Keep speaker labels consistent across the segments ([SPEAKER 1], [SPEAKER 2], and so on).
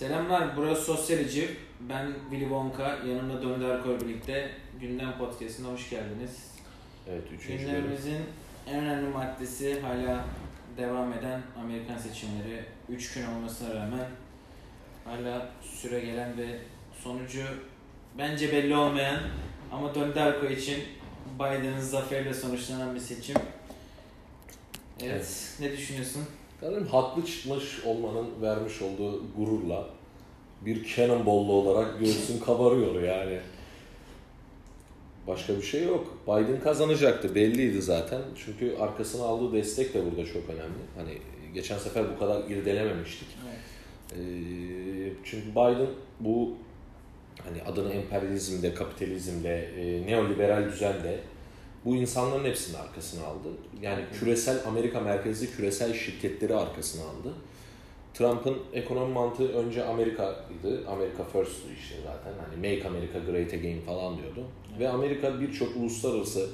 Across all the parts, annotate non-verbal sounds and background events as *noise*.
[SPEAKER 1] Selamlar, burası Sosyoloji. Ben Willy Wonka, yanımda Döndü Erkoy birlikte Gündem Podcast'ına hoş geldiniz.
[SPEAKER 2] Evet, üçüncü bölüm.
[SPEAKER 1] Gündemimizin en önemli maddesi hala devam eden Amerikan seçimleri. 3 gün olmasına rağmen hala süre gelen ve sonucu bence belli olmayan ama Döndü Erkoy için Biden'ın zaferiyle sonuçlanan bir seçim. Evet,
[SPEAKER 2] Evet.
[SPEAKER 1] ne düşünüyorsun?
[SPEAKER 2] Sanırım haklı çıkmış olmanın vermiş olduğu gururla bir cannonball'lu olarak göğsün kabarıyor yani. Başka bir şey yok. Biden kazanacaktı belliydi zaten. Çünkü arkasına aldığı destek de burada çok önemli. Hani geçen sefer bu kadar irdelememiştik.
[SPEAKER 1] Evet.
[SPEAKER 2] Ee, çünkü Biden bu hani adını emperyalizmde, kapitalizmde, e, neoliberal düzende bu insanların hepsini arkasına aldı. Yani küresel Amerika merkezli küresel şirketleri arkasına aldı. Trump'ın ekonomi mantığı önce Amerika'ydı. Amerika first'tü işte zaten. Hani make America great again falan diyordu. Ve Amerika birçok uluslararası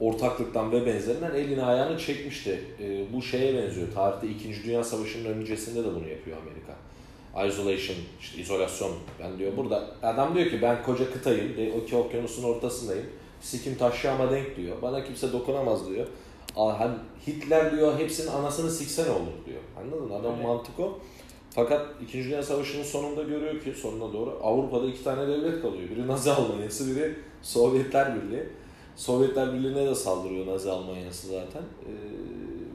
[SPEAKER 2] ortaklıktan ve benzerinden elini ayağını çekmişti. Ee, bu şeye benziyor. Tarihte 2. Dünya Savaşı'nın öncesinde de bunu yapıyor Amerika. Isolation, işte izolasyon. Ben diyor burada adam diyor ki ben koca kıtayım, de, okyanusun ortasındayım. Sikim taşıyama denk diyor. Bana kimse dokunamaz diyor. Hem Hitler diyor hepsinin anasını siksen olur diyor. Anladın mı? Adam
[SPEAKER 1] Evet.
[SPEAKER 2] mantık o. Fakat 2. Dünya Savaşı'nın sonunda görüyor ki sonuna doğru Avrupa'da iki tane devlet kalıyor. Biri Nazi Almanyası, biri Sovyetler Birliği. Sovyetler Birliği'ne de saldırıyor Nazi Almanyası zaten. Ee,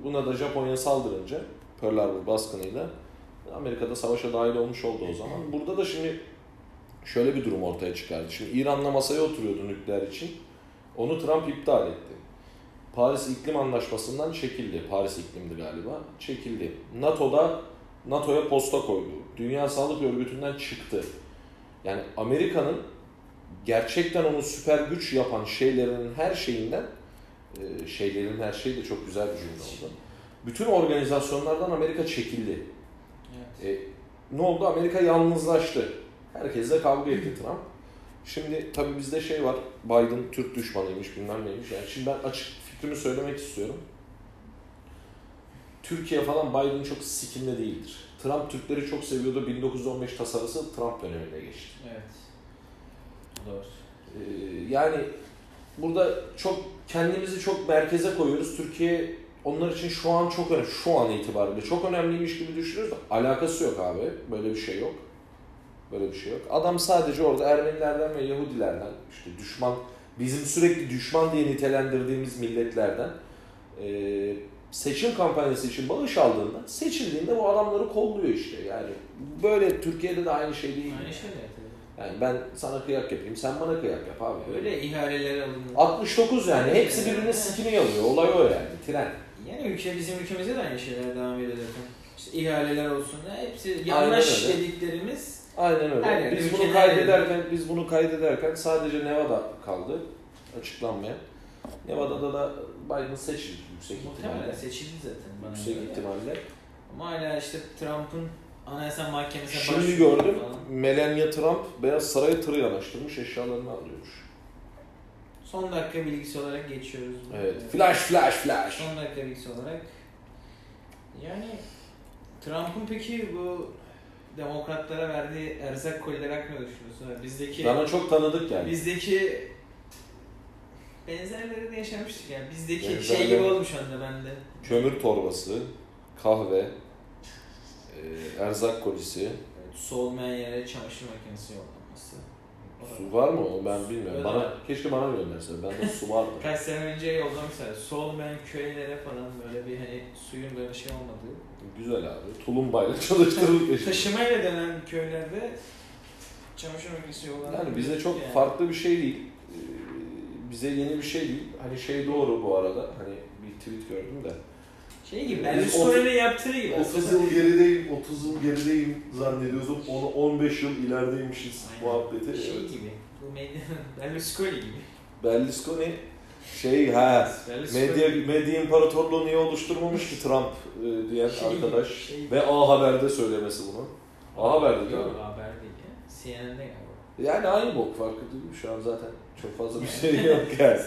[SPEAKER 2] buna da Japonya saldırınca Pearl Harbor baskınıyla Amerika'da savaşa dahil olmuş oldu o zaman. *laughs* Burada da şimdi şöyle bir durum ortaya çıkardı. Şimdi İran'la masaya oturuyordu nükleer için. Onu Trump iptal etti. Paris İklim Anlaşması'ndan çekildi. Paris iklimdi galiba. Çekildi. NATO'da NATO'ya posta koydu. Dünya Sağlık Örgütü'nden çıktı. Yani Amerika'nın gerçekten onu süper güç yapan şeylerin her şeyinden e, şeylerin her şeyi de çok güzel bir cümle oldu. Bütün organizasyonlardan Amerika çekildi.
[SPEAKER 1] Evet.
[SPEAKER 2] E, ne oldu? Amerika yalnızlaştı. Herkesle kavga etti Trump. Şimdi tabii bizde şey var. Biden Türk düşmanıymış bilmem neymiş. Yani şimdi ben açık fikrimi söylemek istiyorum. Türkiye falan Biden çok sikinde değildir. Trump Türkleri çok seviyordu. 1915 tasarısı Trump döneminde geçti.
[SPEAKER 1] Evet. Doğru.
[SPEAKER 2] Ee, yani burada çok kendimizi çok merkeze koyuyoruz. Türkiye onlar için şu an çok önemli. Şu an itibariyle çok önemliymiş gibi düşünüyoruz da alakası yok abi. Böyle bir şey yok. Böyle bir şey yok. Adam sadece orada Ermenilerden ve Yahudilerden işte düşman bizim sürekli düşman diye nitelendirdiğimiz milletlerden e, seçim kampanyası için bağış aldığında seçildiğinde bu adamları kolluyor işte. Yani böyle Türkiye'de de aynı şey değil.
[SPEAKER 1] Aynı şey?
[SPEAKER 2] Yani ben sana kıyak yapayım, sen bana kıyak yap abi.
[SPEAKER 1] Öyle ihaleler alındı.
[SPEAKER 2] 69 yani. Hepsi birbirine sikini yalıyor. Olay o yani. Tren.
[SPEAKER 1] Yani ülke bizim ülkemizde de aynı şeyler devam ediyor zaten. İşte ihaleler olsun hepsi yanlış dediklerimiz
[SPEAKER 2] Aynen öyle.
[SPEAKER 1] Aynen,
[SPEAKER 2] biz bunu kaydederken biz bunu kaydederken sadece Nevada kaldı açıklanmaya. Nevada'da da Biden seçildi yüksek
[SPEAKER 1] muhtemelen
[SPEAKER 2] ihtimalle.
[SPEAKER 1] seçildi zaten bana
[SPEAKER 2] Yüksek
[SPEAKER 1] göre.
[SPEAKER 2] ihtimalle.
[SPEAKER 1] Ama hala işte Trump'ın Anayasa Mahkemesi'ne
[SPEAKER 2] Şimdi
[SPEAKER 1] başvuru
[SPEAKER 2] gördüm.
[SPEAKER 1] falan.
[SPEAKER 2] Melania Trump Beyaz Saray'a tır yanaştırmış eşyalarını alıyormuş.
[SPEAKER 1] Son dakika bilgisi olarak geçiyoruz.
[SPEAKER 2] Evet. Flash flash flash.
[SPEAKER 1] Son dakika bilgisi olarak. Yani Trump'ın peki bu demokratlara verdiği erzak kolileri hakkında düşünüyorsun? Bizdeki
[SPEAKER 2] Bana çok tanıdık geldi.
[SPEAKER 1] bizdeki benzerleri de yaşamıştık yani. Bizdeki şey
[SPEAKER 2] Benzerleri-
[SPEAKER 1] gibi olmuş anda bende.
[SPEAKER 2] Kömür torbası, kahve, e, erzak kolisi.
[SPEAKER 1] Evet, su olmayan yere çamaşır makinesi da-
[SPEAKER 2] Su var mı o ben bilmiyorum.
[SPEAKER 1] Öyle
[SPEAKER 2] Bana
[SPEAKER 1] mi?
[SPEAKER 2] keşke bana gönderse. Bende su vardı. *laughs*
[SPEAKER 1] Kaç sene önce yollamışlar. Su olmayan köylere falan böyle bir hani suyun böyle şey olmadığı.
[SPEAKER 2] Güzel abi. Tulumbayla *laughs* çalıştırılıp.
[SPEAKER 1] Taşımayla denen köylerde çamaşır makinesi yollanıyor.
[SPEAKER 2] Yani bize çok
[SPEAKER 1] Yani.
[SPEAKER 2] farklı bir şey değil. Ee, Bize yeni bir şey değil. Hani şey doğru bu arada. Hani bir tweet gördüm de.
[SPEAKER 1] Şey gibi
[SPEAKER 2] Biz
[SPEAKER 1] Berlusconi'nin yaptığı gibi.
[SPEAKER 2] 30 yıl gerideyim, 30 yıl gerideyim zannediyorsun. Onu 15 yıl ilerideymişiz
[SPEAKER 1] Aynen.
[SPEAKER 2] muhabbeti.
[SPEAKER 1] Şey
[SPEAKER 2] Evet.
[SPEAKER 1] gibi. *laughs* Berlusconi gibi.
[SPEAKER 2] Berlusconi şey ha medya medya imparatorluğu niye oluşturmamış ki Trump e, diyen
[SPEAKER 1] Şey
[SPEAKER 2] arkadaş
[SPEAKER 1] şey-
[SPEAKER 2] ve A Haber'de söylemesi bunu. A Haber'de değil mi?
[SPEAKER 1] Yok haber değil ya. CNN'de galiba.
[SPEAKER 2] Yani aynı bok farkı değil mi? Şu an zaten çok fazla bir şey yok *laughs* yani.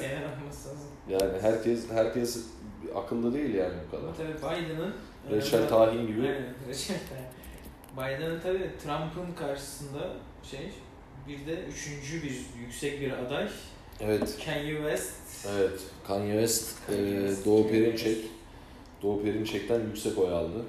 [SPEAKER 2] Yani herkes herkes akıllı değil yani bu kadar.
[SPEAKER 1] Tabii Biden'ın
[SPEAKER 2] Reçel Tahin gibi.
[SPEAKER 1] Aynen, *laughs* Reçel Tahin. Biden'ın tabii Trump'ın karşısında şey bir de üçüncü bir yüksek bir aday
[SPEAKER 2] Evet.
[SPEAKER 1] Kanye West.
[SPEAKER 2] Evet. Kanye West,
[SPEAKER 1] Kanye
[SPEAKER 2] e,
[SPEAKER 1] West,
[SPEAKER 2] Doğu Perinçek. Doğu Perinçek'ten yüksek oy aldı.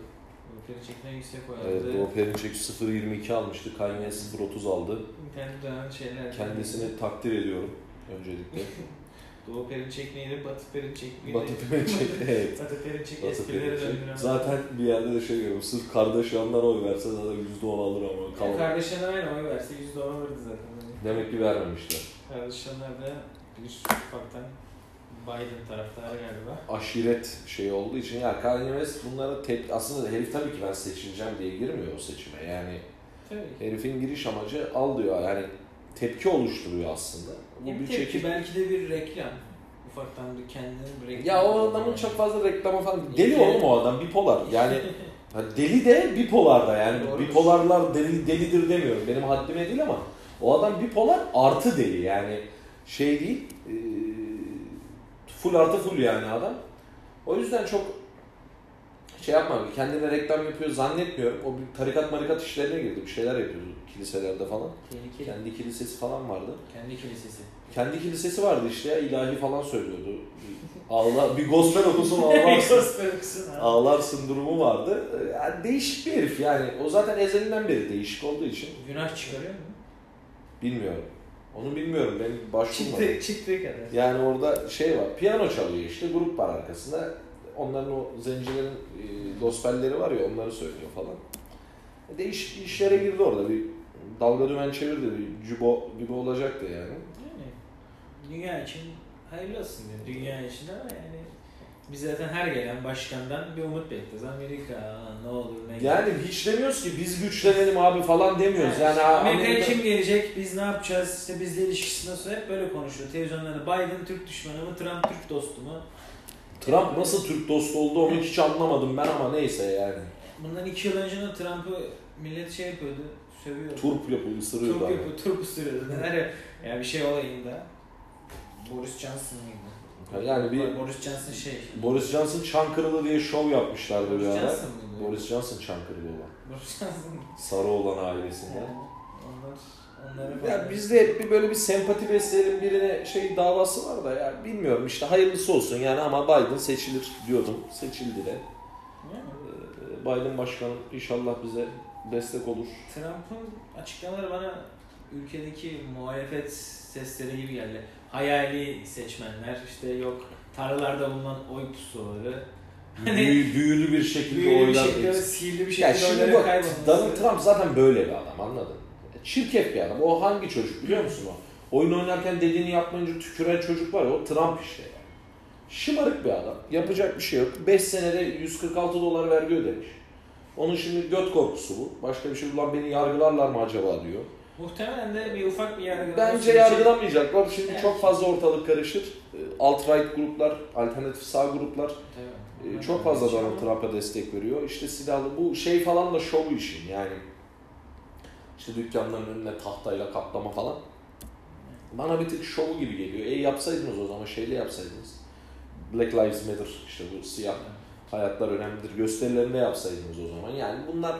[SPEAKER 1] Perinçek'ten yüksek
[SPEAKER 2] Evet,
[SPEAKER 1] oynadı.
[SPEAKER 2] Doğu Perinçek 0.22 almıştı. Kanye 0.30 aldı.
[SPEAKER 1] İnternet dönen şeyler.
[SPEAKER 2] Kendisini takdir ediyorum öncelikle. *laughs*
[SPEAKER 1] Doğu Perinçek neydi? Batı Perinçek miydi?
[SPEAKER 2] Batı Perinçek, *laughs* evet.
[SPEAKER 1] Batı Perinçek
[SPEAKER 2] Batı
[SPEAKER 1] esprileri
[SPEAKER 2] Perinçek.
[SPEAKER 1] döndüren.
[SPEAKER 2] Zaten bir yerde de şey görüyorum. Sırf kardeş yandan oy verse zaten %10 alır ama. Kalan.
[SPEAKER 1] kardeşlerine aynı oy verse %10 alırdı zaten.
[SPEAKER 2] Demek ki vermemişler.
[SPEAKER 1] De bir ufaktan Biden taraftarı galiba.
[SPEAKER 2] Aşiret şey olduğu için ya Kanye West bunlara tepki aslında herif tabii ki ben seçileceğim diye girmiyor o seçime yani
[SPEAKER 1] Tabii.
[SPEAKER 2] herifin giriş amacı al diyor yani tepki oluşturuyor aslında. Bu
[SPEAKER 1] Bir
[SPEAKER 2] bir
[SPEAKER 1] tepki
[SPEAKER 2] çekim.
[SPEAKER 1] belki de bir reklam. Ufaktan bir kendini bir reklam.
[SPEAKER 2] Ya o adamın çok fazla reklama falan deli
[SPEAKER 1] İlke-
[SPEAKER 2] oğlum o adam bipolar yani *laughs* deli de bipolar da yani
[SPEAKER 1] Doğrudur.
[SPEAKER 2] bipolarlar deli, delidir demiyorum benim haddime değil ama o adam bipolar artı deli yani şey değil e, full artı full yani adam. O yüzden çok şey yapma kendine reklam yapıyor zannetmiyorum. O bir tarikat marikat işlerine girdi. Bir şeyler yapıyordu kiliselerde falan.
[SPEAKER 1] Tehlikeli.
[SPEAKER 2] Kendi kilisesi falan vardı.
[SPEAKER 1] Kendi kilisesi.
[SPEAKER 2] Kendi kilisesi vardı işte ya ilahi falan söylüyordu. Ağla, bir gospel okusun *laughs* ağlarsın. Ağlarsın durumu vardı. Yani değişik bir herif yani. O zaten ezelinden beri değişik olduğu için
[SPEAKER 1] Günah çıkarıyor mu?
[SPEAKER 2] Bilmiyorum. Onu bilmiyorum ben başvurmadım.
[SPEAKER 1] Çıktı, çıktığı kadar.
[SPEAKER 2] Yani orada şey var, piyano çalıyor işte, grup var arkasında. Onların o zencilerin e, gospelleri var ya, onları söylüyor falan. Değişik işlere girdi orada. Bir dalga dümen çevirdi, bir cubo gibi olacaktı yani.
[SPEAKER 1] Yani dünya için hayırlı olsun diyor. Dünya için ama yani biz zaten her gelen başkandan bir umut bekliyoruz. Amerika aa, ne olur ne
[SPEAKER 2] Yani hiç demiyoruz ki biz güçlenelim abi falan demiyoruz. Yani
[SPEAKER 1] Amerika'ya
[SPEAKER 2] Amerika-
[SPEAKER 1] kim gelecek, biz ne yapacağız, işte bizle ilişkisi nasıl hep böyle konuşuyor. Televizyonlarda Biden Türk düşmanı mı, Trump Türk dostu mu?
[SPEAKER 2] Trump nasıl Türk dostu oldu onu hiç anlamadım ben ama neyse yani.
[SPEAKER 1] Bundan iki yıl önce de Trump'ı millet şey yapıyordu, sövüyordu.
[SPEAKER 2] Turp yapıyor, ısırıyordu.
[SPEAKER 1] Turp yapıyor, turp ısırıyordu. Neler ya, ya bir şey olayında. Boris Johnson mıydı?
[SPEAKER 2] Yani bir
[SPEAKER 1] Boris Johnson şey.
[SPEAKER 2] Boris Johnson Çankırılı diye şov yapmışlardı bir
[SPEAKER 1] Boris
[SPEAKER 2] ara.
[SPEAKER 1] Johnson mıydı?
[SPEAKER 2] Boris Johnson Çankırılı olan.
[SPEAKER 1] Boris Johnson.
[SPEAKER 2] Sarı olan ailesinden.
[SPEAKER 1] Yani onlar, onları
[SPEAKER 2] Ya bizde hep bir böyle bir sempati besleyelim birine şey davası var da ya bilmiyorum işte hayırlısı olsun yani ama Biden seçilir diyordum. Seçildi de.
[SPEAKER 1] Yani
[SPEAKER 2] Ee, Biden başkanım inşallah bize destek olur.
[SPEAKER 1] Trump'ın açıklamaları bana ülkedeki muhalefet sesleri gibi geldi. Hayali seçmenler, işte yok tarlalarda bulunan oy pusuları. Hani
[SPEAKER 2] Büyü, büyülü bir şekilde
[SPEAKER 1] büyülü bir
[SPEAKER 2] oylar
[SPEAKER 1] şekilde,
[SPEAKER 2] verir.
[SPEAKER 1] sihirli bir
[SPEAKER 2] Ya
[SPEAKER 1] şekilde
[SPEAKER 2] şimdi
[SPEAKER 1] oyların
[SPEAKER 2] bak. Donald Trump zaten böyle bir adam anladın? Çirkef bir adam. O hangi çocuk biliyor musun o? Oyun oynarken dediğini yapmayınca tüküren çocuk var ya o Trump işte yani. Şımarık bir adam. Yapacak bir şey yok. 5 senede 146 dolar vergi ödemiş. Onun şimdi göt korkusu bu. Başka bir şey ulan beni yargılarlar mı acaba diyor.
[SPEAKER 1] Muhtemelen de bir ufak bir yargılama
[SPEAKER 2] Bence yargılamayacaklar. Şimdi
[SPEAKER 1] Evet.
[SPEAKER 2] çok fazla ortalık karışır. Ee, Alt-right gruplar, alternatif sağ gruplar
[SPEAKER 1] Tabii.
[SPEAKER 2] ee, çok fazla Donald Trump'a destek veriyor. İşte silahlı bu şey falan da şovu işin yani. İşte dükkanların önüne tahtayla kaplama falan. Bana bir tık şovu gibi geliyor. E yapsaydınız o zaman şeyle yapsaydınız. Black Lives Matter işte bu siyah hayatlar önemlidir gösterilerinde yapsaydınız o zaman. Yani bunlar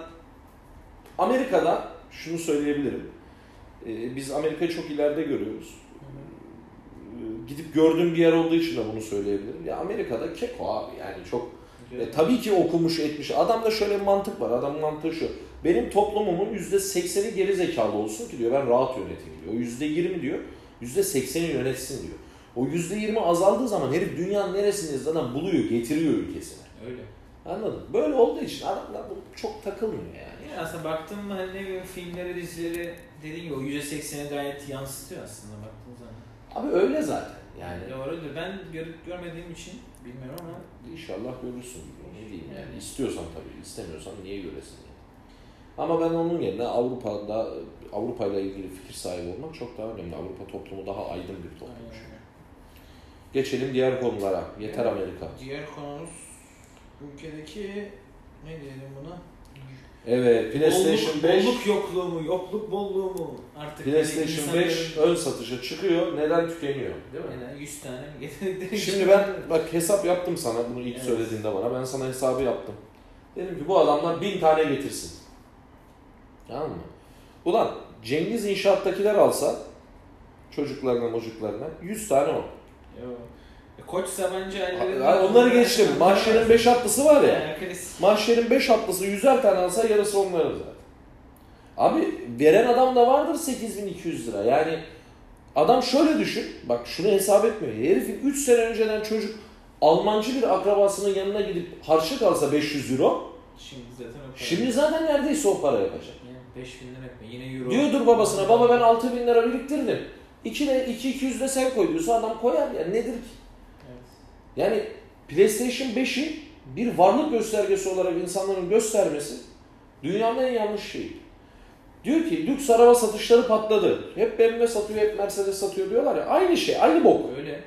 [SPEAKER 2] Amerika'da şunu söyleyebilirim. Ee, biz Amerika'yı çok ileride görüyoruz. Ee, Gidip gördüğüm bir yer olduğu için de bunu söyleyebilirim. Ya Amerika'da keko abi yani çok e, tabii ki okumuş etmiş. Adamda şöyle bir mantık var. Adamın mantığı şu. Benim toplumumun %80'i geri zekalı olsun ki diyor ben rahat yöneteyim diyor. O %20 diyor. %80'i yönetsin diyor. O %20 azaldığı zaman herif dünyanın neresinde zaten buluyor, getiriyor ülkesine.
[SPEAKER 1] Öyle.
[SPEAKER 2] Anladın? mı? Böyle olduğu için adamlar çok takılmıyor yani.
[SPEAKER 1] Yani aslında baktım mı hani ne bileyim filmleri, dizileri dediğin gibi o %80'e gayet yansıtıyor aslında baktığın zaman.
[SPEAKER 2] Abi öyle zaten. Yani
[SPEAKER 1] Doğrudur. Ben görüp görmediğim için bilmiyorum ama
[SPEAKER 2] inşallah görürsün. Ne diyeyim yani. İstiyorsan tabii. istemiyorsan niye göresin yani. Ama ben onun yerine Avrupa'da Avrupa ile ilgili fikir sahibi olmak çok daha önemli. Avrupa toplumu daha aydın bir toplum. çünkü. Geçelim diğer konulara. Yeter Amerika.
[SPEAKER 1] Diğer konumuz ülkedeki ne diyelim buna?
[SPEAKER 2] Evet, PlayStation
[SPEAKER 1] bolluk,
[SPEAKER 2] 5
[SPEAKER 1] Bolluk yokluğu mu, yokluk bolluğu mu? Artık
[SPEAKER 2] PlayStation
[SPEAKER 1] hani
[SPEAKER 2] 5
[SPEAKER 1] insanların-
[SPEAKER 2] ön satışa çıkıyor. Neden tükeniyor? Değil mi?
[SPEAKER 1] Yani 100 tane mi *laughs* getirdikleri
[SPEAKER 2] Şimdi ben bak hesap yaptım sana bunu ilk
[SPEAKER 1] Evet.
[SPEAKER 2] söylediğinde bana. Ben sana hesabı yaptım. Dedim ki bu adamlar bin tane getirsin. Tamam mı? Ulan Cengiz İnşaat'takiler alsa çocuklarına mocuklarına 100 tane o.
[SPEAKER 1] Yo. E, Koç Sabancı ayrı.
[SPEAKER 2] Ha, Onları geçtim. Mahşerin 5 atlısı var ya.
[SPEAKER 1] Yani klasik.
[SPEAKER 2] Mahşerin 5 atlısı 100'er tane alsa yarısı onların zaten. Abi veren adam da vardır 8200 lira. Yani adam şöyle düşün. Bak şunu hesap etmiyor. Herifin 3 sene önceden çocuk Almancı bir akrabasının yanına gidip harçlık alsa 500 euro.
[SPEAKER 1] Şimdi zaten o para.
[SPEAKER 2] Şimdi zaten neredeyse o para yapacak.
[SPEAKER 1] Yani 5000 lira yapma. Yine euro.
[SPEAKER 2] Diyordur babasına baba ben 6000 lira biriktirdim. 2 de 2 200 de sen koy diyorsa adam koyar ya nedir ki? Yani PlayStation 5'i bir varlık göstergesi olarak insanların göstermesi dünyanın en yanlış şeyi. Diyor ki lüks araba satışları patladı. Hep BMW satıyor, hep Mercedes satıyor diyorlar ya. Aynı şey, aynı bok.
[SPEAKER 1] Öyle.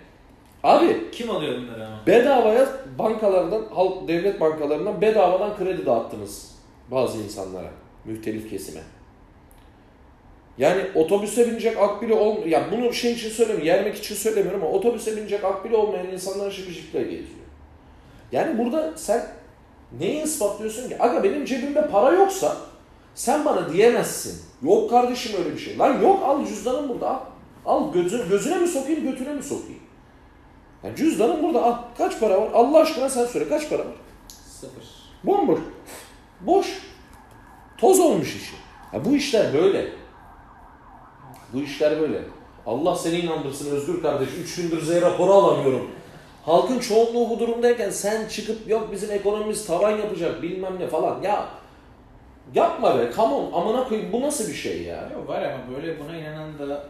[SPEAKER 2] Abi
[SPEAKER 1] Kim alıyor bunları ama?
[SPEAKER 2] bedavaya bankalardan, halk devlet bankalarından bedavadan kredi dağıttınız bazı insanlara, mühtelif kesime. Yani otobüse binecek akbili ol ya bunu şey için söylemiyorum, yermek için söylemiyorum ama otobüse binecek akbili olmayan insanlar şimdi jiple geziyor. Yani burada sen neyi ispatlıyorsun ki? Aga benim cebimde para yoksa sen bana diyemezsin. Yok kardeşim öyle bir şey. Lan yok al cüzdanım burada al. Al gözü, gözüne mi sokayım götüne mi sokayım? Yani cüzdanım burada al. Kaç para var? Allah aşkına sen söyle kaç para var?
[SPEAKER 1] Sıfır.
[SPEAKER 2] Bomboş. Boş. Toz olmuş işi. Ya bu işler böyle. Bu işler böyle. Allah seni inandırsın Özgür kardeş. Üç gündür Z raporu alamıyorum. Halkın çoğunluğu bu durumdayken sen çıkıp yok bizim ekonomimiz tavan yapacak bilmem ne falan. Ya yapma be come on amına koyayım bu nasıl bir şey ya?
[SPEAKER 1] Yok var ama böyle buna inanan da...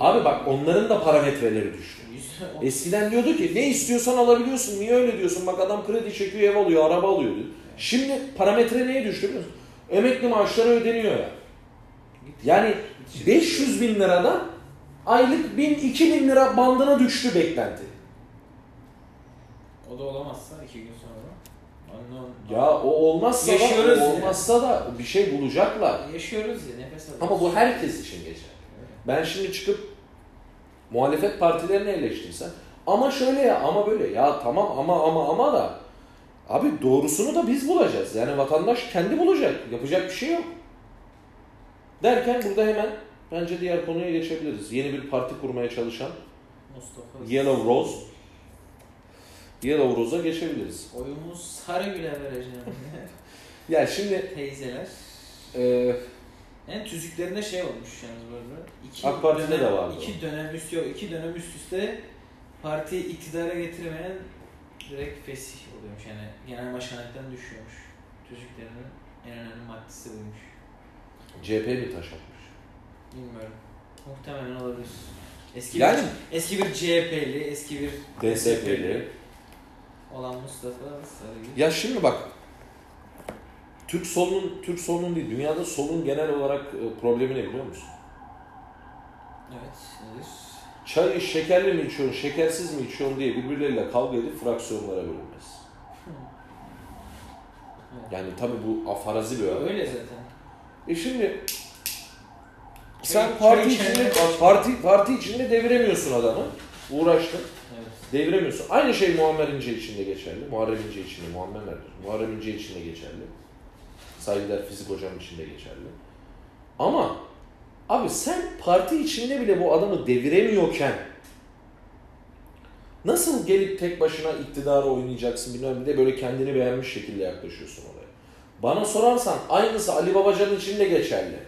[SPEAKER 2] Abi bak onların da parametreleri düştü. *laughs* Eskiden diyordu ki ne istiyorsan alabiliyorsun. Niye öyle diyorsun? Bak adam kredi çekiyor, ev alıyor, araba alıyor diyor. Şimdi parametre neye düştü biliyor musun? Emekli maaşları ödeniyor ya. Yani 500 bin liradan aylık 1000 2000 lira bandına düştü beklenti.
[SPEAKER 1] O da olamazsa iki gün sonra. Unknown.
[SPEAKER 2] Ya o olmazsa
[SPEAKER 1] Yaşıyoruz
[SPEAKER 2] da, o olmazsa da bir şey bulacaklar.
[SPEAKER 1] Yaşıyoruz ya nefes alıyoruz.
[SPEAKER 2] Ama bu herkes için geçer. Ben şimdi çıkıp muhalefet partilerini eleştirsem ama şöyle ya ama böyle ya tamam ama ama ama da abi doğrusunu da biz bulacağız. Yani vatandaş kendi bulacak. Yapacak bir şey yok. Derken burada hemen bence diğer konuya geçebiliriz. Yeni bir parti kurmaya çalışan
[SPEAKER 1] Mustafa.
[SPEAKER 2] Yellow Rose. Yellow Rose'a geçebiliriz.
[SPEAKER 1] Oyumuz Sarıgül'e vereceğim. *laughs*
[SPEAKER 2] Ya şimdi
[SPEAKER 1] Teyzeler.
[SPEAKER 2] e,
[SPEAKER 1] En tüzüklerinde şey olmuş yalnız böyle. İki
[SPEAKER 2] AK Parti'de
[SPEAKER 1] dönem,
[SPEAKER 2] de vardı
[SPEAKER 1] İki dönem üst yok, iki dönem üst üste partiyi iktidara getirmeyen direkt fesih oluyormuş. Yani genel başkanlıktan düşüyormuş. Tüzüklerinin en önemli maddesi buymuş.
[SPEAKER 2] CHP mi taş atmış?
[SPEAKER 1] Bilmiyorum. Muhtemelen olabilir. Eski
[SPEAKER 2] Yani
[SPEAKER 1] bir, eski bir CHP'li, eski bir
[SPEAKER 2] DSP'li.
[SPEAKER 1] olan Mustafa Sarıgül.
[SPEAKER 2] Ya şimdi bak Türk solunun Türk solunun değil dünyada solun genel olarak e, problemi ne biliyor musun?
[SPEAKER 1] Evet, nedir?
[SPEAKER 2] Çayı şekerli mi içiyorsun, şekersiz mi içiyorsun diye birbirleriyle kavga edip fraksiyonlara bölünmez. Yani tabii bu afarazi bir örnek.
[SPEAKER 1] Öyle zaten.
[SPEAKER 2] E şimdi
[SPEAKER 1] Çay-
[SPEAKER 2] sen parti
[SPEAKER 1] çay
[SPEAKER 2] içinde parti parti içinde deviremiyorsun adamı. Uğraştın.
[SPEAKER 1] Evet.
[SPEAKER 2] Deviremiyorsun. Aynı şey Muammer İnce için de geçerli. Muharrem İnce için de, Muammer? Muharrem İnce için de geçerli. Saygıdeğer fizik hocam için de geçerli. Ama abi sen parti içinde bile bu adamı deviremiyorken nasıl gelip tek başına iktidara oynayacaksın bilmem bir de böyle kendini beğenmiş şekilde yaklaşıyorsun olaya. Bana sorarsan aynısı Ali Babacan'ın için de geçerli.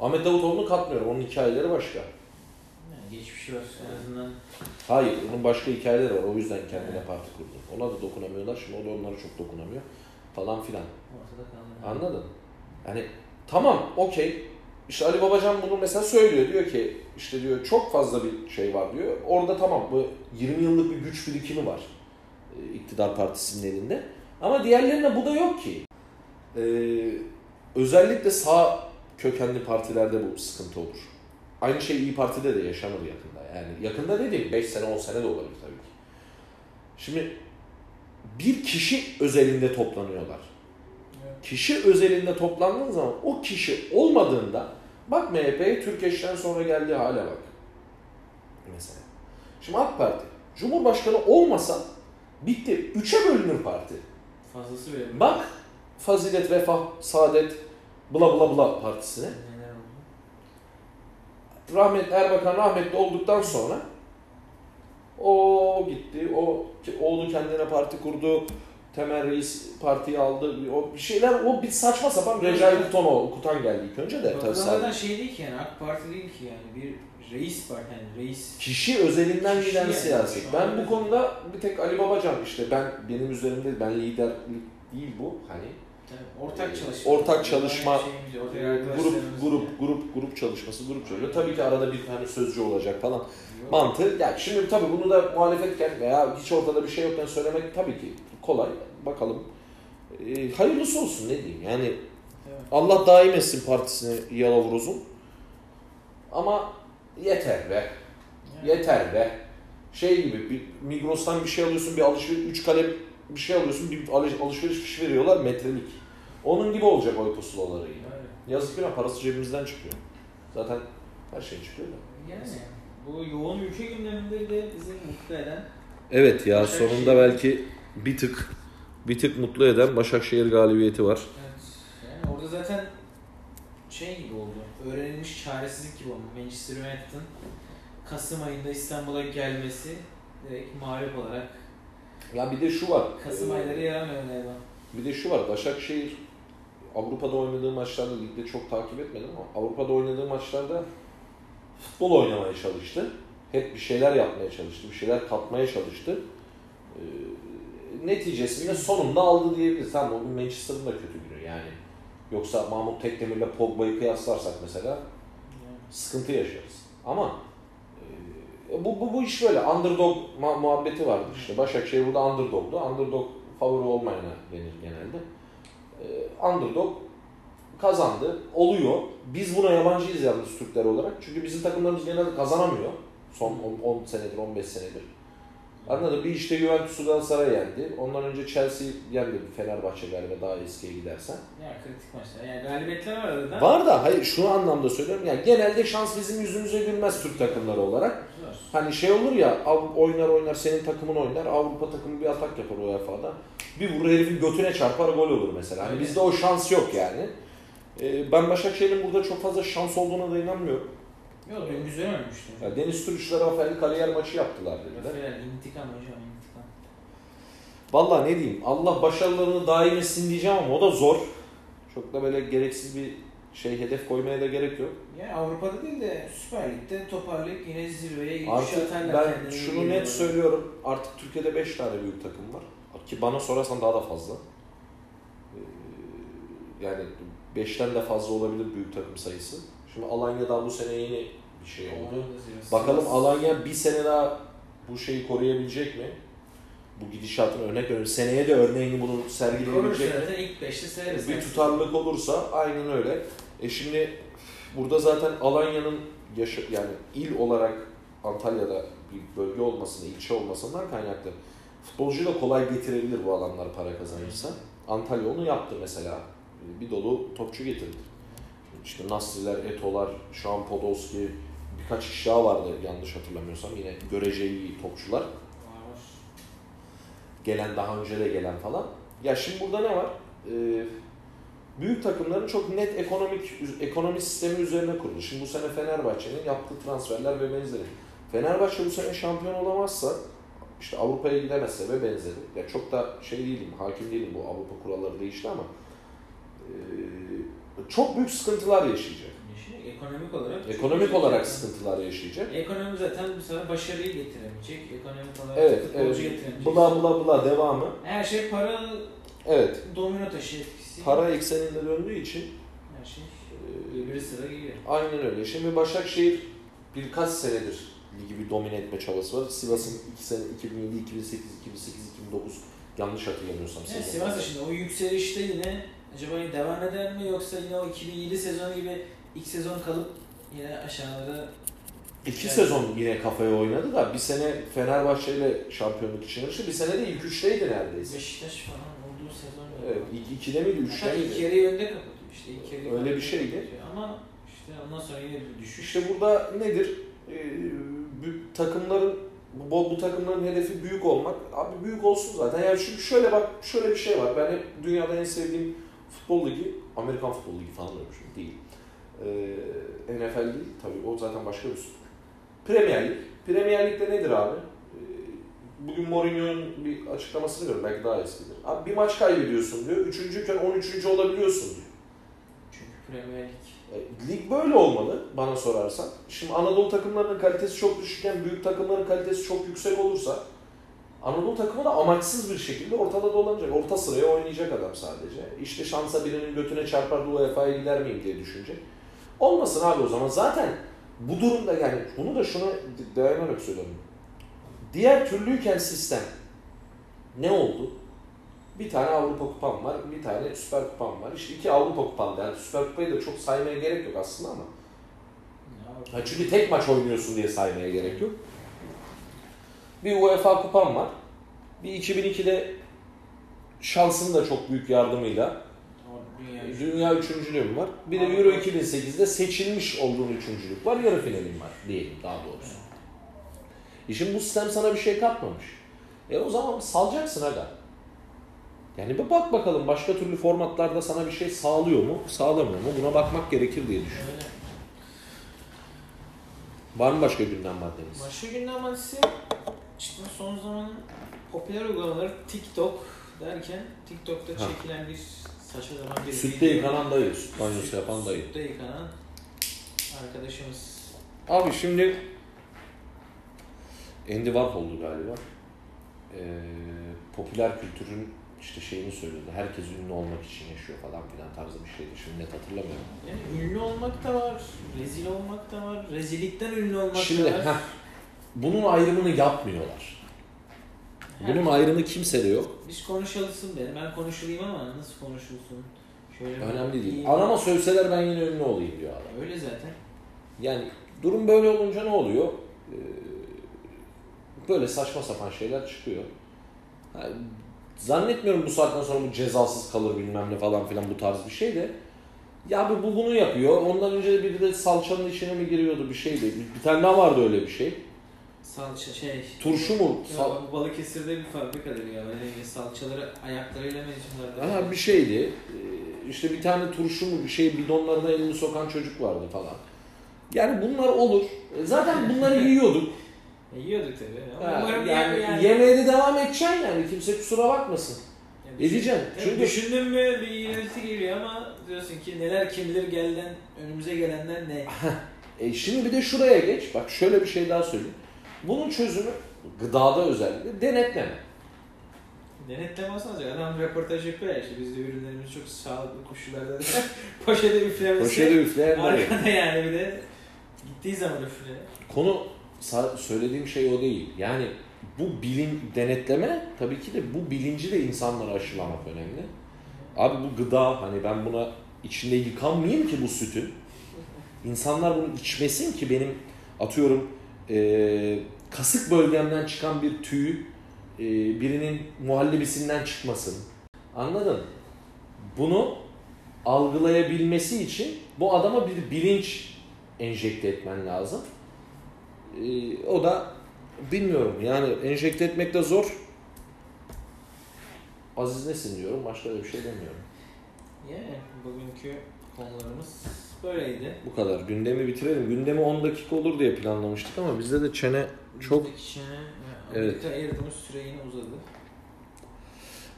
[SPEAKER 2] Ahmet Davutoğlu'nu katmıyorum. Onun hikayeleri başka.
[SPEAKER 1] Yani geçmişi var en azından.
[SPEAKER 2] Hayır, onun başka hikayeleri var. O yüzden kendine parti kurdu. Ona da dokunamıyorlar. Şimdi o da onlara çok dokunamıyor. Falan filan. Anladın? Yani tamam, okey. İşte Ali Babacan bunu mesela söylüyor. Diyor ki işte diyor çok fazla bir şey var diyor. Orada tamam bu 20 yıllık bir güç birikimi var. e, iktidar partisinin elinde. Ama diğerlerinde bu da yok ki. Ee, özellikle sağ kökenli partilerde bu sıkıntı olur. Aynı şey İyi Parti'de de yaşanır yakında. Yani yakında dediğim 5 sene 10 sene de olabilir tabii ki. Şimdi bir kişi özelinde toplanıyorlar.
[SPEAKER 1] Evet.
[SPEAKER 2] Kişi özelinde toplandığın zaman o kişi olmadığında bak MHP'ye Türkeş'ten sonra geldiği hale bak. Mesela. Şimdi AK Parti Cumhurbaşkanı olmasa bitti. Üçe bölünür parti.
[SPEAKER 1] Fazlası bile.
[SPEAKER 2] Bak fazilet, refah, saadet Bla Bla Bla partisine. Rahmet Erbakan rahmetli olduktan sonra o gitti. O oğlu kendine parti kurdu. Temel Reis partiyi aldı. O bir şeyler o bir saçma sapan Recai Kutan okutan geldi ilk önce de tabii
[SPEAKER 1] zaten şey değil ki yani AK Parti değil ki yani bir reis var yani reis.
[SPEAKER 2] Kişi özelinden
[SPEAKER 1] Kişi
[SPEAKER 2] giden
[SPEAKER 1] yani.
[SPEAKER 2] siyaset. Ben bu konuda bir tek Ali Babacan işte ben benim üzerimde ben liderlik değil bu hani
[SPEAKER 1] Tabii, ortak çalışma.
[SPEAKER 2] Ortak çalışma,
[SPEAKER 1] ortak
[SPEAKER 2] grup grup grup grup çalışması grup çalışması. Tabii ki arada bir tane sözcü olacak falan.
[SPEAKER 1] Yok.
[SPEAKER 2] Mantığı yani şimdi tabii bunu da muhalefetken veya hiç ortada bir şey yokken söylemek tabii ki kolay. Bakalım. Ee, hayırlısı olsun ne diyeyim yani
[SPEAKER 1] Evet.
[SPEAKER 2] Allah daim etsin partisini Yalavuruz'un. Ama yeter be.
[SPEAKER 1] Yani.
[SPEAKER 2] Yeter be. Şey gibi bir Migros'tan bir şey alıyorsun bir alışveriş, üç kalem bir şey alıyorsun bir alış- alışveriş fişi veriyorlar metrelik. Onun gibi olacak oy pusulaları yine.
[SPEAKER 1] Öyle.
[SPEAKER 2] Yazık günah parası cebimizden çıkıyor. Zaten her şey çıkıyor da.
[SPEAKER 1] Yani bu yoğun ülke gündeminde de bizi mutlu eden
[SPEAKER 2] Evet ya
[SPEAKER 1] Başakşehir.
[SPEAKER 2] sonunda belki bir tık bir tık mutlu eden Başakşehir galibiyeti var.
[SPEAKER 1] Evet. Yani orada zaten şey gibi. Öğrenilmiş çaresizlik gibi oldu. Manchester United'ın Kasım ayında İstanbul'a gelmesi direkt mağlup olarak
[SPEAKER 2] Ya bir de şu var.
[SPEAKER 1] Kasım
[SPEAKER 2] Ee,
[SPEAKER 1] ayları yaramıyor galiba.
[SPEAKER 2] Bir de şu var. Başakşehir Avrupa'da oynadığı maçlarda ligde çok takip etmedim ama Avrupa'da oynadığı maçlarda futbol oynamaya çalıştı. Hep bir şeyler yapmaya çalıştı. Bir şeyler katmaya çalıştı. Ee, neticesinde sonunda aldı diyebiliriz. Tamam o gün Manchester'ın da kötü günü yani. Yoksa Mahmut Tekdemir'le Pogba'yı kıyaslarsak mesela
[SPEAKER 1] Yani.
[SPEAKER 2] sıkıntı yaşarız. Ama e, bu, bu, bu iş böyle. Underdog muhabbeti vardır işte. Başakşehir burada underdog'du. Underdog favori olmayana denir genelde. E, underdog kazandı. Oluyor. Biz buna yabancıyız yalnız Türkler olarak. Çünkü bizim takımlarımız genelde kazanamıyor. Son 10, 10 senedir, 15 senedir. Anladın Bir işte Juventus'u Galatasaray yendi. Ondan önce Chelsea yendi Fenerbahçe galiba daha eskiye gidersen.
[SPEAKER 1] Yani kritik maçlar. Yani galibiyetler var arada.
[SPEAKER 2] Var da hayır şu anlamda söylüyorum. Yani genelde şans bizim yüzümüze gülmez Türk takımları olarak.
[SPEAKER 1] Var.
[SPEAKER 2] Hani şey olur ya oynar oynar senin takımın oynar Avrupa takımı bir atak yapar UEFA'da. Bir vurur herifin götüne çarpar gol olur mesela. Hani
[SPEAKER 1] Öyle.
[SPEAKER 2] bizde o şans yok yani. Ee, ben Başakşehir'in burada çok fazla şans olduğuna da inanmıyorum.
[SPEAKER 1] Yok dün güzel oynamıştı.
[SPEAKER 2] Ya Deniz Türüş'le Rafael kariyer maçı yaptılar dediler.
[SPEAKER 1] Rafael intikam hocam intikam.
[SPEAKER 2] Vallahi ne diyeyim Allah başarılarını daim etsin diyeceğim ama o da zor. Çok da böyle gereksiz bir şey hedef koymaya da gerek yok.
[SPEAKER 1] Yani Avrupa'da değil de Süper Lig'de toparlayıp yine zirveye üçe
[SPEAKER 2] Artık
[SPEAKER 1] atarlar
[SPEAKER 2] ben
[SPEAKER 1] kendini
[SPEAKER 2] şunu net söylüyorum. Artık Türkiye'de 5 tane büyük takım var. Ki bana sorarsan daha da fazla. Ee, Yani 5'ten de fazla olabilir büyük takım sayısı. Şimdi Alanya'dan bu sene yeni bir şey oldu. Bakalım Alanya bir sene daha bu şeyi koruyabilecek mi? Bu gidişatın örnek veriyorum. Seneye de örneğini bunu sergileyebilecek mi?
[SPEAKER 1] ilk 5'te sayarız.
[SPEAKER 2] Bir tutarlılık olursa aynen öyle. E şimdi burada zaten Alanya'nın yaşa, yani il olarak Antalya'da bir bölge olmasını, ilçe olmasından kaynaklı. Futbolcuyu da kolay getirebilir bu alanlar para kazanırsa. Antalya onu yaptı mesela. Bir dolu topçu getirdi. İşte Nasriler, Etolar, Şahan Podolski, birkaç kişi daha vardı yanlış hatırlamıyorsam. Yine görece iyi topçular gelen daha önce de gelen falan. Ya şimdi burada ne var? Ee, büyük takımların çok net ekonomik ekonomi sistemi üzerine kurulu. Şimdi bu sene Fenerbahçe'nin yaptığı transferler ve benzeri. Fenerbahçe bu sene şampiyon olamazsa işte Avrupa'ya gidemezse ve benzeri. Ya çok da şey değilim, hakim değilim bu Avrupa kuralları değişti ama ee, çok büyük sıkıntılar yaşayacak.
[SPEAKER 1] Ekonomik olarak.
[SPEAKER 2] Ekonomik olarak
[SPEAKER 1] zaten.
[SPEAKER 2] sıkıntılar yaşayacak.
[SPEAKER 1] Ekonomi zaten bu sefer başarıyı getiremeyecek. Ekonomik olarak
[SPEAKER 2] Evet, evet.
[SPEAKER 1] getiremeyecek.
[SPEAKER 2] Bla bla bla devamı.
[SPEAKER 1] Her şey para
[SPEAKER 2] Evet,
[SPEAKER 1] domino taşı etkisi.
[SPEAKER 2] para ekseninde döndüğü için
[SPEAKER 1] Her şey
[SPEAKER 2] ee,
[SPEAKER 1] bir sıra geliyor.
[SPEAKER 2] Aynen öyle. Şimdi Başakşehir birkaç senedir ligi bir domine etme çabası var. Sivas'ın 2 sene 2007, 2008, 2008, 2009 yanlış hatırlamıyorsam.
[SPEAKER 1] Yani. Sivas da şimdi o yükselişte yine acaba devam eder mi yoksa yine o 2007 sezonu gibi ilk sezon kalıp yine aşağılara
[SPEAKER 2] İki
[SPEAKER 1] Yani-
[SPEAKER 2] sezon yine kafaya oynadı da bir sene Fenerbahçe ile şampiyonluk için yarıştı. Bir sene de ilk üçteydi neredeyse.
[SPEAKER 1] Beşiktaş falan olduğu sezon
[SPEAKER 2] Evet, ilk ikide miydi, üçte
[SPEAKER 1] Hatta ilk
[SPEAKER 2] miydi?
[SPEAKER 1] yarıyı önde kapatıyor işte ilk yarıyı
[SPEAKER 2] Öyle bir
[SPEAKER 1] kapatıyor.
[SPEAKER 2] şeydi.
[SPEAKER 1] Ama işte ondan sonra yine bir düşüş.
[SPEAKER 2] İşte burada nedir? Ee, bu takımların bu, bu takımların hedefi büyük olmak. Abi büyük olsun zaten. Yani çünkü şöyle bak şöyle bir şey var. Ben hep dünyada en sevdiğim futbol ligi, Amerikan futbol ligi falan diyormuşum. Değil. Ee, NFL değil. Tabii o zaten başka bir spor. Premier Lig. Premier Lig'de nedir abi? Ee, Bugün Mourinho'nun bir açıklamasını görüyorum. Belki daha eskidir. Abi bir maç kaybediyorsun diyor. Üçüncüyken 13. olabiliyorsun diyor.
[SPEAKER 1] Çünkü Premier Lig.
[SPEAKER 2] E, Lig böyle olmalı bana sorarsan. Şimdi Anadolu takımlarının kalitesi çok düşükken büyük takımların kalitesi çok yüksek olursa Anadolu takımı da amaçsız bir şekilde ortada dolanacak. Orta sıraya oynayacak adam sadece. İşte şansa birinin götüne çarpar da UEFA'ya gider miyim diye düşünecek. Olmasın abi o zaman. Zaten bu durumda yani bunu da şuna dayanarak söylüyorum. Diğer türlüyken sistem ne oldu? Bir tane Avrupa kupam var, bir tane Süper kupam var. İşte iki Avrupa kupam. Yani Süper kupayı da çok saymaya gerek yok aslında ama. Ha çünkü tek maç oynuyorsun diye saymaya gerek yok. Bir UEFA kupam var. Bir 2002'de şansın da çok büyük yardımıyla
[SPEAKER 1] Dünya
[SPEAKER 2] dünya üçüncülüğüm var. Bir de Euro 2008'de seçilmiş olduğun üçüncülük var. Yarı finalim var diyelim daha doğrusu. E şimdi bu sistem sana bir şey katmamış. E o zaman salacaksın aga. Yani bir bak bakalım başka türlü formatlarda sana bir şey sağlıyor mu, sağlamıyor mu? Buna bakmak gerekir diye düşünüyorum.
[SPEAKER 1] Öyle.
[SPEAKER 2] Var mı başka gündem maddeniz?
[SPEAKER 1] Başka gündem maddesi işte son zamanın popüler uygulamaları TikTok derken TikTok'ta
[SPEAKER 2] Ha.
[SPEAKER 1] çekilen bir saçma sapan bir
[SPEAKER 2] Sütte yıkanan dayı, süt banyosu yapan dayı.
[SPEAKER 1] Sütte yıkanan arkadaşımız.
[SPEAKER 2] Abi şimdi Andy Warhol'du galiba. Ee, popüler kültürün işte şeyini söylüyordu. Herkes ünlü olmak için yaşıyor falan filan tarzı bir şeydi. Şimdi net hatırlamıyorum.
[SPEAKER 1] Yani ünlü olmak da var, rezil olmak da var, rezillikten ünlü olmak
[SPEAKER 2] Şimdi
[SPEAKER 1] da var.
[SPEAKER 2] heh, bunun ayrımını yapmıyorlar. Bunun ayrımı kimsede yok.
[SPEAKER 1] Biz konuşalısın benim. Ben konuşulayım ama nasıl konuşulsun? Şöyle?
[SPEAKER 2] Önemli değil. Anama sövseler ben yine ünlü olayım diyor adam.
[SPEAKER 1] Öyle zaten.
[SPEAKER 2] Yani durum böyle olunca ne oluyor? Ee, böyle saçma sapan şeyler çıkıyor. Ha, zannetmiyorum bu saatten sonra bu cezasız kalır bilmem ne falan filan bu tarz bir şey de. Ya bu, bu bunu yapıyor. Ondan önce biri de salçanın içine mi giriyordu bir şeydi. Bir, bir tane daha vardı öyle bir şey.
[SPEAKER 1] Salça şey.
[SPEAKER 2] Turşu mu?
[SPEAKER 1] Ya,
[SPEAKER 2] Sal-
[SPEAKER 1] bu Balıkesir'de bir fabrikadır ya. Böyle salçaları ayaklarıyla mı içimlerdi?
[SPEAKER 2] Aha, bir şeydi. Ee, İşte bir tane turşu mu bir şey bidonlarına elini sokan çocuk vardı falan. Yani bunlar olur. E, Zaten bunları *laughs* yiyorduk.
[SPEAKER 1] E, yiyorduk tabii.
[SPEAKER 2] Ha, yani,
[SPEAKER 1] yani,
[SPEAKER 2] yemeğe de devam edeceksin yani. Kimse kusura bakmasın.
[SPEAKER 1] Yani
[SPEAKER 2] Edeceksin. Çünkü
[SPEAKER 1] düşündün mü bir iğreti geliyor ama diyorsun ki neler kim bilir gelden önümüze gelenler ne? *laughs*
[SPEAKER 2] e, şimdi bir de şuraya geç. Bak şöyle bir şey daha söyleyeyim. Bunun çözümü gıdada özellikle denetleme.
[SPEAKER 1] Denetleme olsanız adam röportaj yapıyor ya işte biz de ürünlerimiz çok sağlıklı koşullarda poşete *laughs* üflemesi.
[SPEAKER 2] Poşete üfleyen dayı.
[SPEAKER 1] Arkada yani bir de gittiği zaman üfle.
[SPEAKER 2] Konu söylediğim şey o değil. Yani bu bilin denetleme tabii ki de bu bilinci de insanlara aşılamak önemli. Abi bu gıda hani ben buna içinde yıkanmayayım ki bu sütün. İnsanlar bunu içmesin ki benim atıyorum eee, kasık bölgemden çıkan bir tüy eee, birinin muhallebisinden çıkmasın. Anladın? Bunu algılayabilmesi için bu adama bir bilinç enjekte etmen lazım. Ee, o da bilmiyorum yani enjekte etmek de zor. Aziz nesin diyorum başka bir şey demiyorum.
[SPEAKER 1] Yani bugünkü konularımız böyleydi.
[SPEAKER 2] Bu kadar gündemi bitirelim. Gündemi 10 dakika olur diye planlamıştık ama bizde de çene çok...
[SPEAKER 1] Bizdeki ve
[SPEAKER 2] Evet.
[SPEAKER 1] Ayırdığımız süre yine uzadı.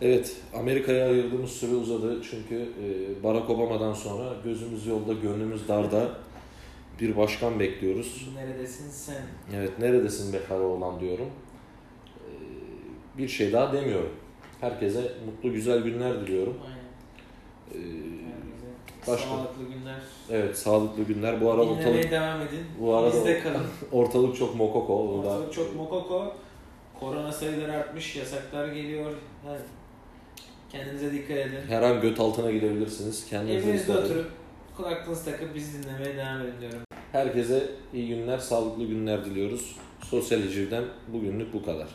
[SPEAKER 2] Evet Amerika'ya ayırdığımız süre uzadı çünkü e, Barack Obama'dan sonra gözümüz yolda gönlümüz darda bir başkan bekliyoruz.
[SPEAKER 1] Neredesin sen?
[SPEAKER 2] Evet neredesin be kara oğlan diyorum. Ee, Bir şey daha demiyorum. Herkese mutlu güzel günler diliyorum.
[SPEAKER 1] Aynen.
[SPEAKER 2] Ee, başka?
[SPEAKER 1] sağlıklı günler.
[SPEAKER 2] Evet sağlıklı günler. Bu ara ortalık,
[SPEAKER 1] Dinlemeye devam edin.
[SPEAKER 2] bu arada
[SPEAKER 1] Bizde kalın. *laughs*
[SPEAKER 2] ortalık çok mokoko.
[SPEAKER 1] Ortalık çok mokoko. Korona sayıları artmış, yasaklar geliyor. Kendinize dikkat edin.
[SPEAKER 2] her an göt altına gidebilirsiniz. Kendinize
[SPEAKER 1] Evinizde oturup kulaklığınızı takıp bizi dinlemeye devam edin diyorum.
[SPEAKER 2] Herkese iyi günler, sağlıklı günler diliyoruz. Sosyal Hiciv'den bugünlük bu kadar.